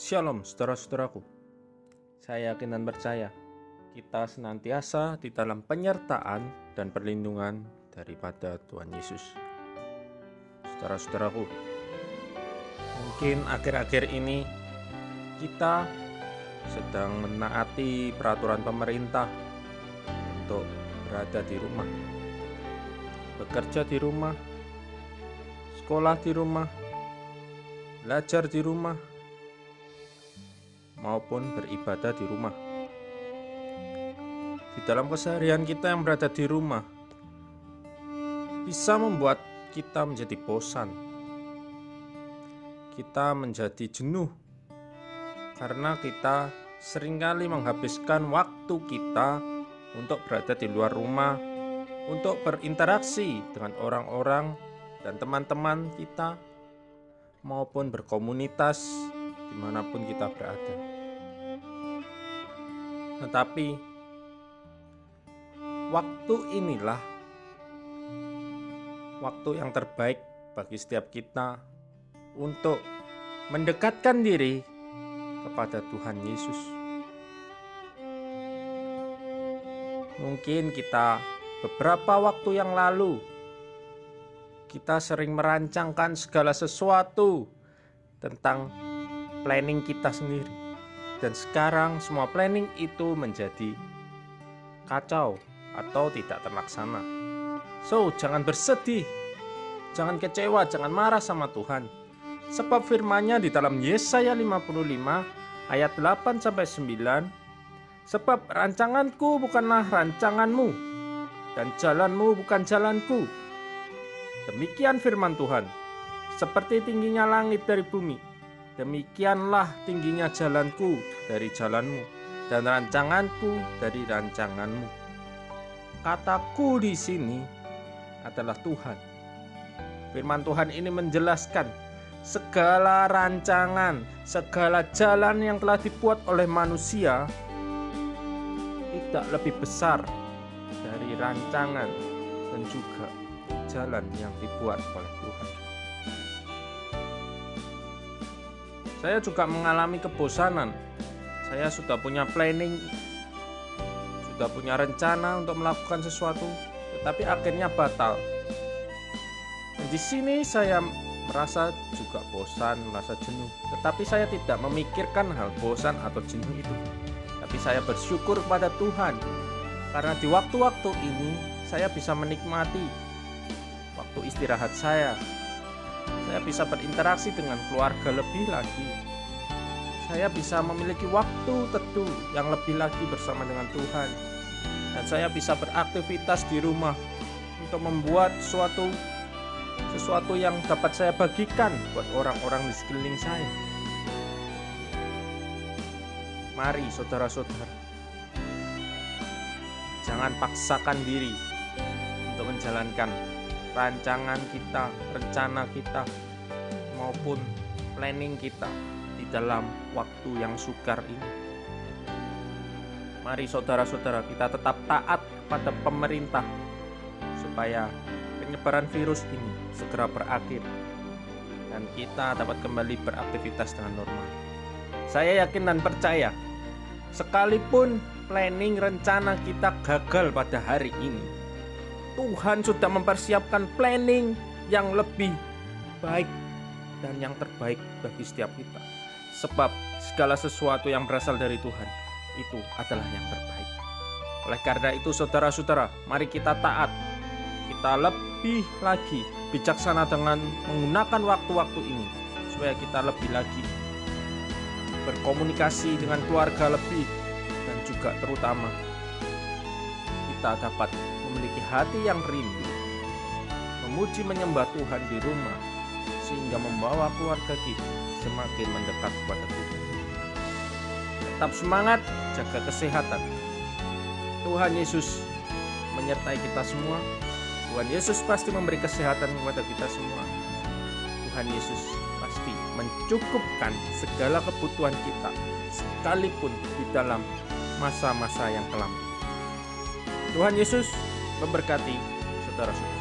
Shalom saudara-saudaraku. Saya yakin dan percaya kita senantiasa di dalam penyertaan dan perlindungan daripada Tuhan Yesus. Saudara-saudaraku, mungkin akhir-akhir ini kita sedang menaati peraturan pemerintah untuk berada di rumah, bekerja di rumah, sekolah di rumah, belajar di rumah, maupun beribadah di rumah. Di dalam keseharian kita yang berada di rumah, bisa membuat kita menjadi bosan. Kita menjadi jenuh karena kita sering kali menghabiskan waktu kita untuk berada di luar rumah, untuk berinteraksi dengan orang-orang dan teman-teman kita, maupun berkomunitas di mana pun kita berada. Tetapi waktu inilah waktu yang terbaik bagi setiap kita untuk mendekatkan diri kepada Tuhan Yesus. Mungkin kita beberapa waktu yang lalu kita sering merancangkan segala sesuatu tentang planning kita sendiri. Dan sekarang semua planning itu menjadi kacau atau tidak terlaksana. So, jangan bersedih. Jangan kecewa, jangan marah sama Tuhan. Sebab firman-Nya di dalam Yesaya 55 ayat 8 sampai 9, sebab rancanganku bukanlah rancanganmu dan jalanmu bukan jalanku. Demikian firman Tuhan. Seperti tingginya langit dari bumi, Demikianlah tingginya jalanku dari jalanmu dan rancanganku dari rancanganmu. Kataku di sini adalah Tuhan. Firman Tuhan ini menjelaskan segala rancangan, segala jalan yang telah dibuat oleh manusia tidak lebih besar dari rancangan dan juga jalan yang dibuat oleh Saya juga mengalami kebosanan. Saya sudah punya planning, sudah punya rencana untuk melakukan sesuatu, tetapi akhirnya batal. Dan di sini saya merasa juga bosan, merasa jenuh. Tetapi saya tidak memikirkan hal bosan atau jenuh itu. Tapi saya bersyukur kepada Tuhan karena di waktu-waktu ini saya bisa menikmati waktu istirahat saya, saya bisa berinteraksi dengan keluarga lebih lagi. Saya bisa memiliki waktu teduh yang lebih lagi bersama dengan Tuhan. Dan saya bisa beraktivitas di rumah untuk membuat suatu sesuatu yang dapat saya bagikan buat orang-orang di sekeliling saya. Mari saudara-saudara, jangan paksakan diri untuk menjalankan rancangan kita, rencana kita, maupun planning kita di dalam waktu yang sukar ini. Mari saudara-saudara kita tetap taat kepada pemerintah supaya penyebaran virus ini segera berakhir dan kita dapat kembali beraktivitas dengan normal. Saya yakin dan percaya sekalipun planning rencana kita gagal pada hari ini, Tuhan sudah mempersiapkan planning yang lebih baik dan yang terbaik bagi setiap kita. Sebab segala sesuatu yang berasal dari Tuhan itu adalah yang terbaik. Oleh karena itu saudara-saudara, mari kita taat. Kita lebih lagi bijaksana dengan menggunakan waktu-waktu ini supaya kita lebih lagi berkomunikasi dengan keluarga lebih dan juga terutama kita dapat hati yang rindu, memuji menyembah Tuhan di rumah, sehingga membawa keluarga kita semakin mendekat kepada Tuhan. Tetap semangat, jaga kesehatan. Tuhan Yesus menyertai kita semua. Tuhan Yesus pasti memberi kesehatan kepada kita semua. Tuhan Yesus pasti mencukupkan segala kebutuhan kita, sekalipun di dalam masa-masa yang kelam. Tuhan Yesus memberkati saudara-saudara.